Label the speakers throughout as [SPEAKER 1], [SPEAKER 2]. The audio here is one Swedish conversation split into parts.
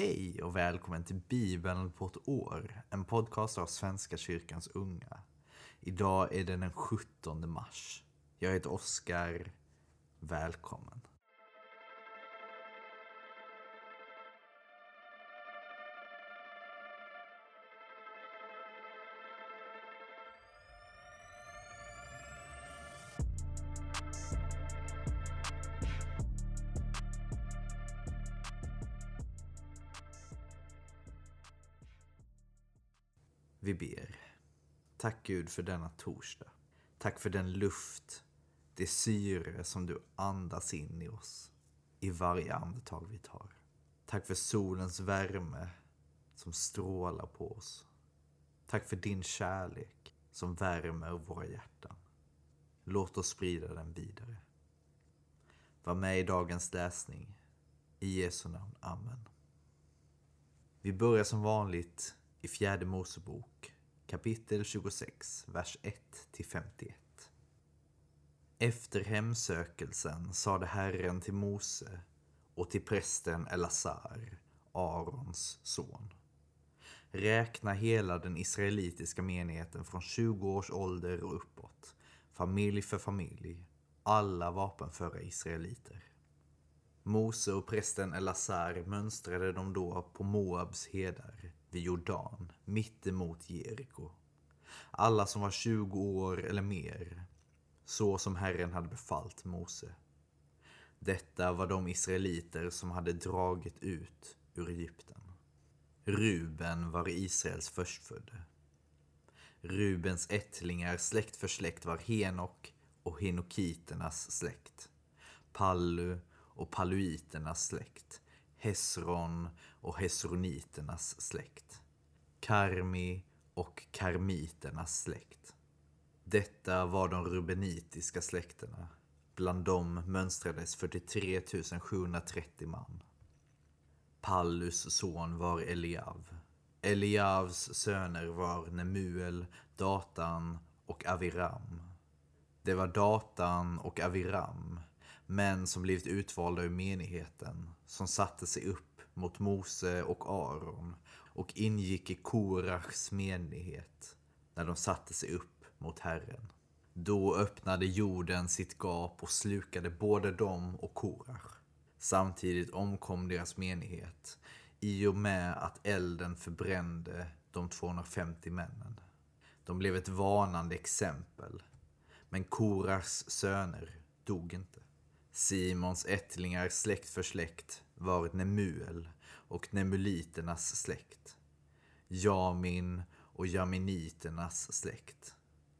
[SPEAKER 1] Hej och välkommen till Bibeln på ett år, en podcast av Svenska kyrkans unga. Idag är det den 17 mars. Jag heter Oskar. Välkommen. Vi ber. Tack Gud för denna torsdag. Tack för den luft, det syre som du andas in i oss i varje andetag vi tar. Tack för solens värme som strålar på oss. Tack för din kärlek som värmer våra hjärtan. Låt oss sprida den vidare. Var med i dagens läsning. I Jesu namn. Amen. Vi börjar som vanligt i fjärde Mosebok kapitel 26, vers 1-51. Efter hemsökelsen sade Herren till Mose och till prästen Elazar, Arons son. Räkna hela den israelitiska menigheten från 20 års ålder och uppåt, familj för familj, alla vapenföra israeliter. Mose och prästen Elazar mönstrade dem då på Moabs hedar vid Jordan, mittemot Jeriko. Alla som var 20 år eller mer, så som Herren hade befallt Mose. Detta var de israeliter som hade dragit ut ur Egypten. Ruben var Israels förstfödde. Rubens ättlingar släkt för släkt var Henok och Henokiternas släkt. Pallu och paluiternas släkt. Hesron och Hesroniternas släkt. Karmi och Karmiternas släkt. Detta var de rubenitiska släkterna. Bland dem mönstrades 43 730 man. Pallus son var Eliav. Eliavs söner var Nemuel, Datan och Aviram. Det var Datan och Aviram män som blivit utvalda ur menigheten, som satte sig upp mot Mose och Aron och ingick i Korachs menighet när de satte sig upp mot Herren. Då öppnade jorden sitt gap och slukade både dem och Korach. Samtidigt omkom deras menighet i och med att elden förbrände de 250 männen. De blev ett varnande exempel, men Korachs söner dog inte. Simons ättlingar släkt för släkt var Nemuel och Nemuliternas släkt. Jamin och Jaminiternas släkt.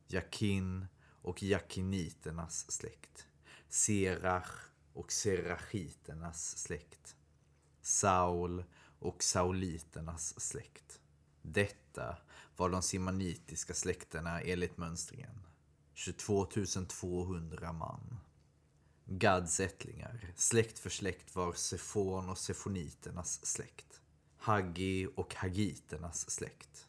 [SPEAKER 1] Jakin och Jakiniternas släkt. Serach och Serachiternas släkt. Saul och Sauliternas släkt. Detta var de simanitiska släkterna enligt mönstringen. 22 200 man. Gads ättlingar, släkt för släkt var Sefon och Sefoniternas släkt. Haggi och Hagiternas släkt.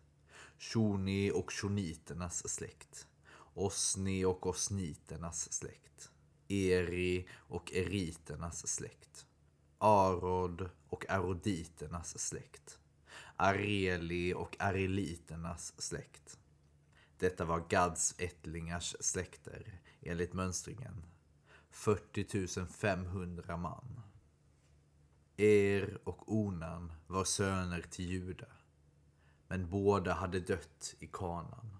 [SPEAKER 1] Shoni och Shoniternas släkt. Osni och Osniternas släkt. Eri och Eriternas släkt. Arod och Aroditernas släkt. Areli och Areliternas släkt. Detta var Gads ättlingars släkter enligt mönstringen 40 500 man. Er och Onan var söner till Juda, men båda hade dött i kanan.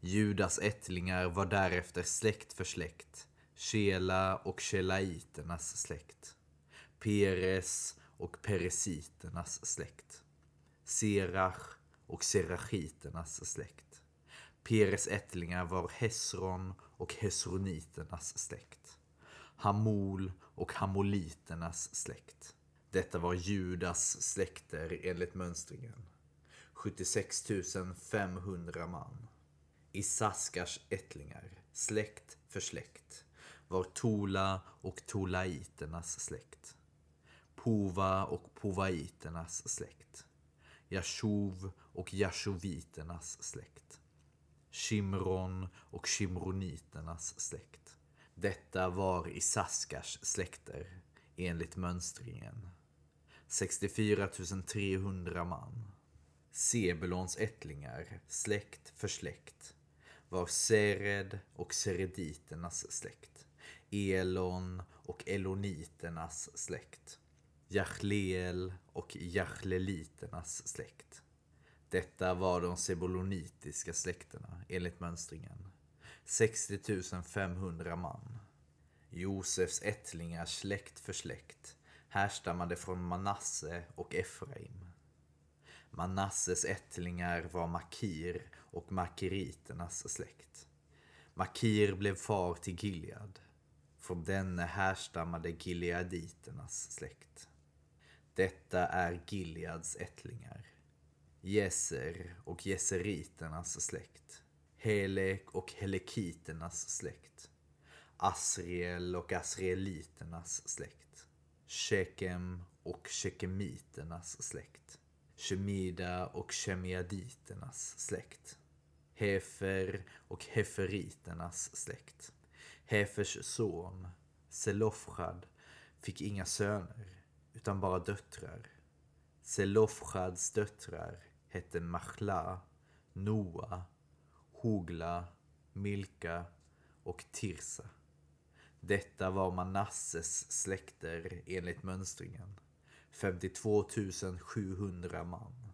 [SPEAKER 1] Judas ättlingar var därefter släkt för släkt, Shela och Shelaiternas släkt, Peres och Peresiternas släkt, Serach och Serachiternas släkt. Peres ättlingar var Hesron och Hesroniternas släkt. Hamol och Hamoliternas släkt. Detta var Judas släkter enligt mönstringen. 76 500 man. Isaskars ättlingar, släkt för släkt, var Tola och Tolaiternas släkt. Pova och Povaiternas släkt. Jashuv och Jashoviternas släkt. Shimron och Shimroniternas släkt. Detta var Isaskars släkter enligt mönstringen. 64 300 man. Sebulons ättlingar, släkt för släkt, var Sered och Serediternas släkt. Elon och Eloniternas släkt. Jachleel och Jachleliternas släkt. Detta var de sebolonitiska släkterna enligt mönstringen. 60 500 man. Josefs ättlingar släkt för släkt härstammade från Manasse och Efraim. Manasses ättlingar var Makir och Makiriternas släkt. Makir blev far till Gilead. Från denne härstammade Gileaditernas släkt. Detta är Gileads ättlingar. Jeser och Jeseriternas släkt. Helek och Helekiternas släkt. Asriel och Asrieliternas släkt. Shekem och Shekemiternas släkt. Shemida och Shemiaditernas släkt. Hefer och Heferiternas släkt. Hefers son, Selofchad, fick inga söner, utan bara döttrar. Selofchads döttrar hette Machla, Noa, Hogla, Milka och Tirsa. Detta var Manasses släkter enligt mönstringen. 52 700 man.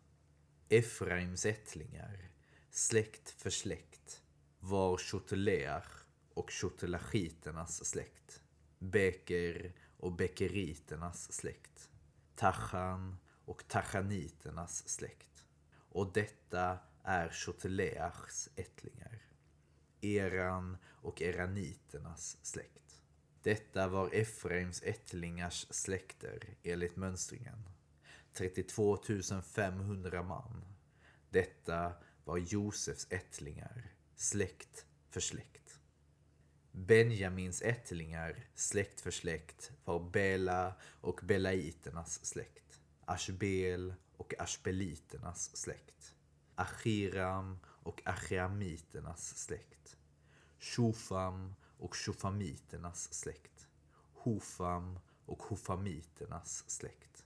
[SPEAKER 1] Efraims ättlingar, släkt för släkt, var Shoteleach och Shotelachiternas släkt. Beker och Bekeriternas släkt. Tachan och Tachaniternas släkt. Och detta är Shoteleachs ättlingar. Eran och Eraniternas släkt. Detta var Efraims ättlingars släkter enligt mönstringen. 32 500 man. Detta var Josefs ättlingar, släkt för släkt. Benjamins ättlingar, släkt för släkt, var Bela och Belaiternas släkt. Ashbel och Ashbeliternas släkt. Achiram och Achiamiternas släkt. Shofam och Shofamiternas släkt. Hofam och Hofamiternas släkt.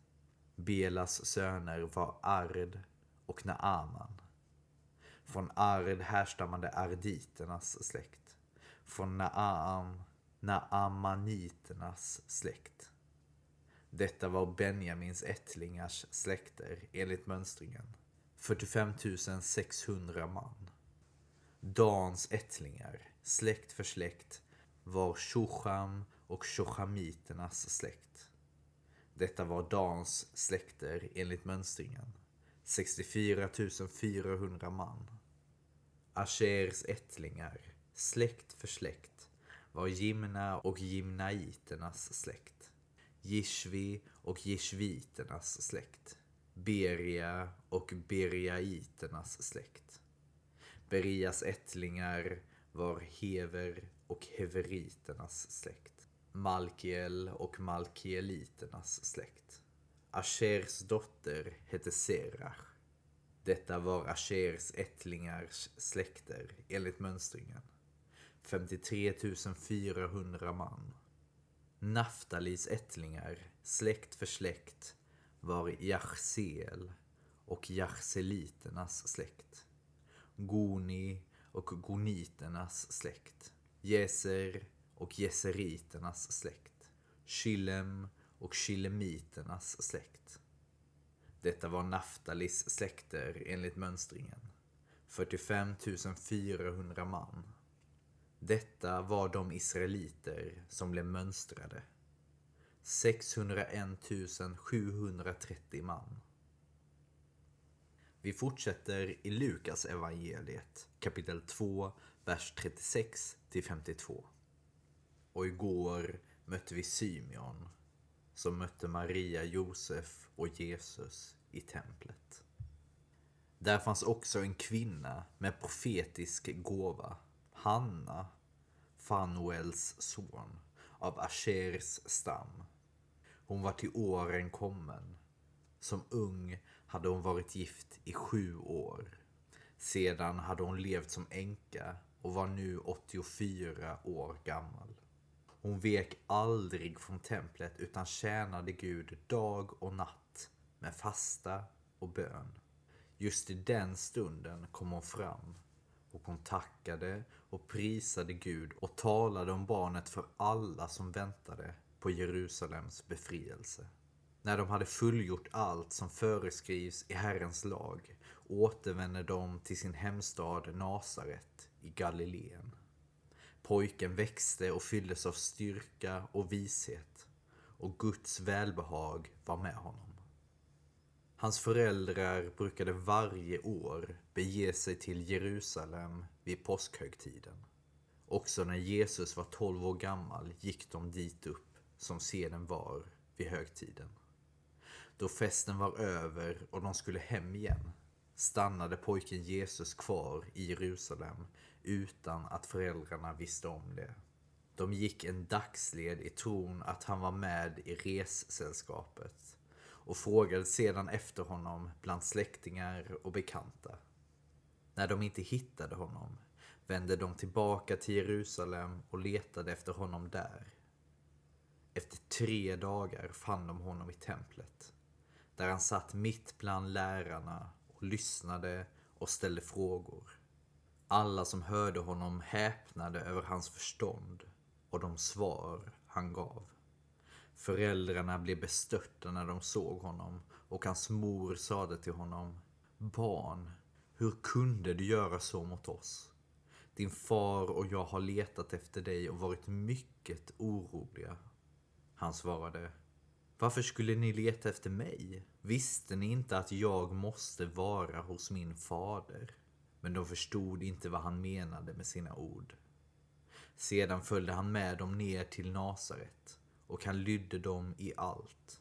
[SPEAKER 1] Belas söner var Ard och Naaman. Från Ard härstammade Arditernas släkt. Från Naam, Naamaniternas släkt. Detta var Benjamins ättlingars släkter enligt mönstringen. 45 600 man. Dans ättlingar, släkt för släkt, var Shocham och Shochamiternas släkt. Detta var Dans släkter enligt mönstringen. 64 400 man. Ashers ättlingar, släkt för släkt, var Jimna och Jimnaiternas släkt. Jishvi och Jishviternas släkt. Beria och Beriaiternas släkt. Berias ättlingar var Hever och Heveriternas släkt. Malkiel och Malkieliternas släkt. Ashers dotter hette Serach. Detta var Ashers ättlingars släkter enligt mönstringen. 53 400 man. Naftalis ättlingar, släkt för släkt, var Jachsel och Jachseliternas släkt. Goni och Goniternas släkt. Jeser och Jeseriternas släkt. Shilem och Shilemiternas släkt. Detta var Naftalis släkter enligt mönstringen. 45 400 man. Detta var de israeliter som blev mönstrade. 601 730 man. Vi fortsätter i Lukas evangeliet kapitel 2, vers 36 till 52. Och igår mötte vi Symeon som mötte Maria, Josef och Jesus i templet. Där fanns också en kvinna med profetisk gåva, Hanna, Fanuels son, av Ashers stam. Hon var till åren kommen. Som ung hade hon varit gift i sju år. Sedan hade hon levt som änka och var nu 84 år gammal. Hon vek aldrig från templet utan tjänade Gud dag och natt med fasta och bön. Just i den stunden kom hon fram och hon tackade och prisade Gud och talade om barnet för alla som väntade på Jerusalems befrielse. När de hade fullgjort allt som föreskrivs i Herrens lag återvände de till sin hemstad Nasaret i Galileen. Pojken växte och fylldes av styrka och vishet och Guds välbehag var med honom. Hans föräldrar brukade varje år bege sig till Jerusalem vid påskhögtiden. Också när Jesus var 12 år gammal gick de dit upp som seden var vid högtiden. Då festen var över och de skulle hem igen stannade pojken Jesus kvar i Jerusalem utan att föräldrarna visste om det. De gick en dagsled i tron att han var med i ressällskapet och frågade sedan efter honom bland släktingar och bekanta. När de inte hittade honom vände de tillbaka till Jerusalem och letade efter honom där. Efter tre dagar fann de honom i templet, där han satt mitt bland lärarna och lyssnade och ställde frågor. Alla som hörde honom häpnade över hans förstånd och de svar han gav. Föräldrarna blev bestörta när de såg honom och hans mor sade till honom Barn, hur kunde du göra så mot oss? Din far och jag har letat efter dig och varit mycket oroliga. Han svarade Varför skulle ni leta efter mig? Visste ni inte att jag måste vara hos min fader? Men de förstod inte vad han menade med sina ord. Sedan följde han med dem ner till Nasaret och han lydde dem i allt.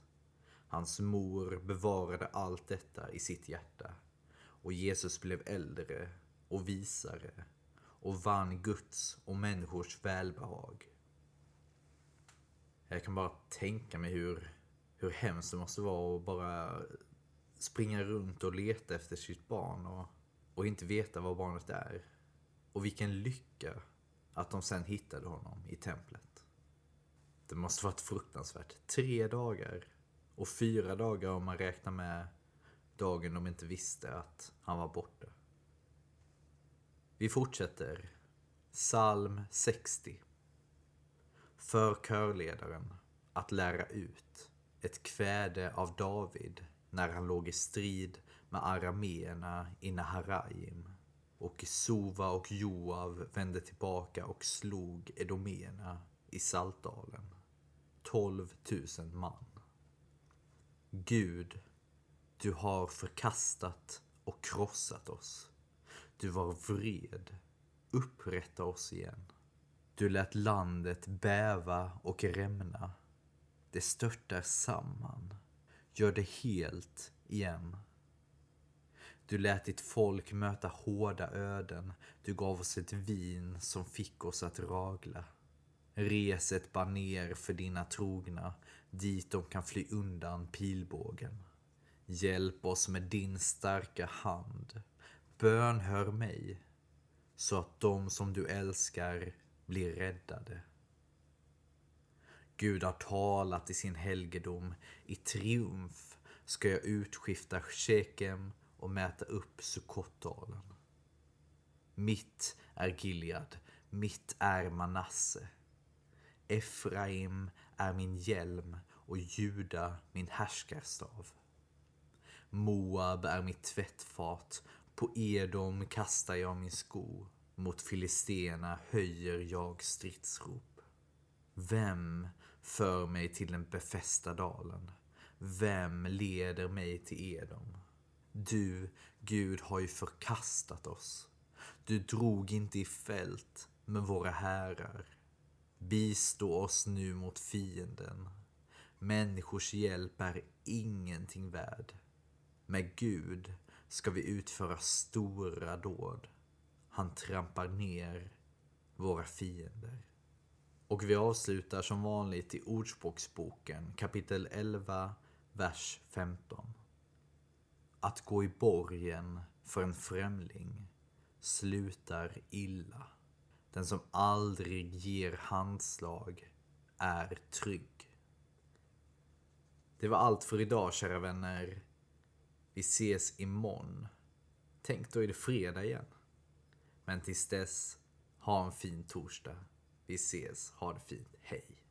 [SPEAKER 1] Hans mor bevarade allt detta i sitt hjärta och Jesus blev äldre och visare och vann Guds och människors välbehag. Jag kan bara tänka mig hur, hur hemskt det måste vara att bara springa runt och leta efter sitt barn och, och inte veta var barnet är. Och vilken lycka att de sen hittade honom i templet. Det måste varit fruktansvärt. Tre dagar. Och fyra dagar om man räknar med dagen de inte visste att han var borta. Vi fortsätter. Psalm 60. För körledaren att lära ut ett kväde av David när han låg i strid med arameerna i Naharaim och Sova och Joav vände tillbaka och slog edomerna i Saltdalen. 12 000 man. Gud, du har förkastat och krossat oss. Du var vred. Upprätta oss igen. Du lät landet bäva och rämna. Det störtar samman. Gör det helt igen. Du lät ditt folk möta hårda öden. Du gav oss ett vin som fick oss att ragla. Res ett baner för dina trogna, dit de kan fly undan pilbågen. Hjälp oss med din starka hand. Bönhör mig, så att de som du älskar blir räddade. Gud har talat i sin helgedom. I triumf ska jag utskifta Shekem och mäta upp Sukkotdalen. Mitt är Gilead, mitt är Manasse. Efraim är min hjälm och Juda min härskarstav. Moab är mitt tvättfat, på Edom kastar jag min sko. Mot filisterna höjer jag stridsrop. Vem för mig till den befästa dalen? Vem leder mig till Edom? Du, Gud, har ju förkastat oss. Du drog inte i fält med våra härar. Bistå oss nu mot fienden. Människors hjälp är ingenting värd. Med Gud ska vi utföra stora dåd. Han trampar ner våra fiender. Och vi avslutar som vanligt i Ordspråksboken kapitel 11, vers 15. Att gå i borgen för en främling slutar illa. Den som aldrig ger handslag är trygg. Det var allt för idag kära vänner. Vi ses imorgon. Tänk då är det fredag igen. Men tills dess, ha en fin torsdag. Vi ses, ha det fint, hej.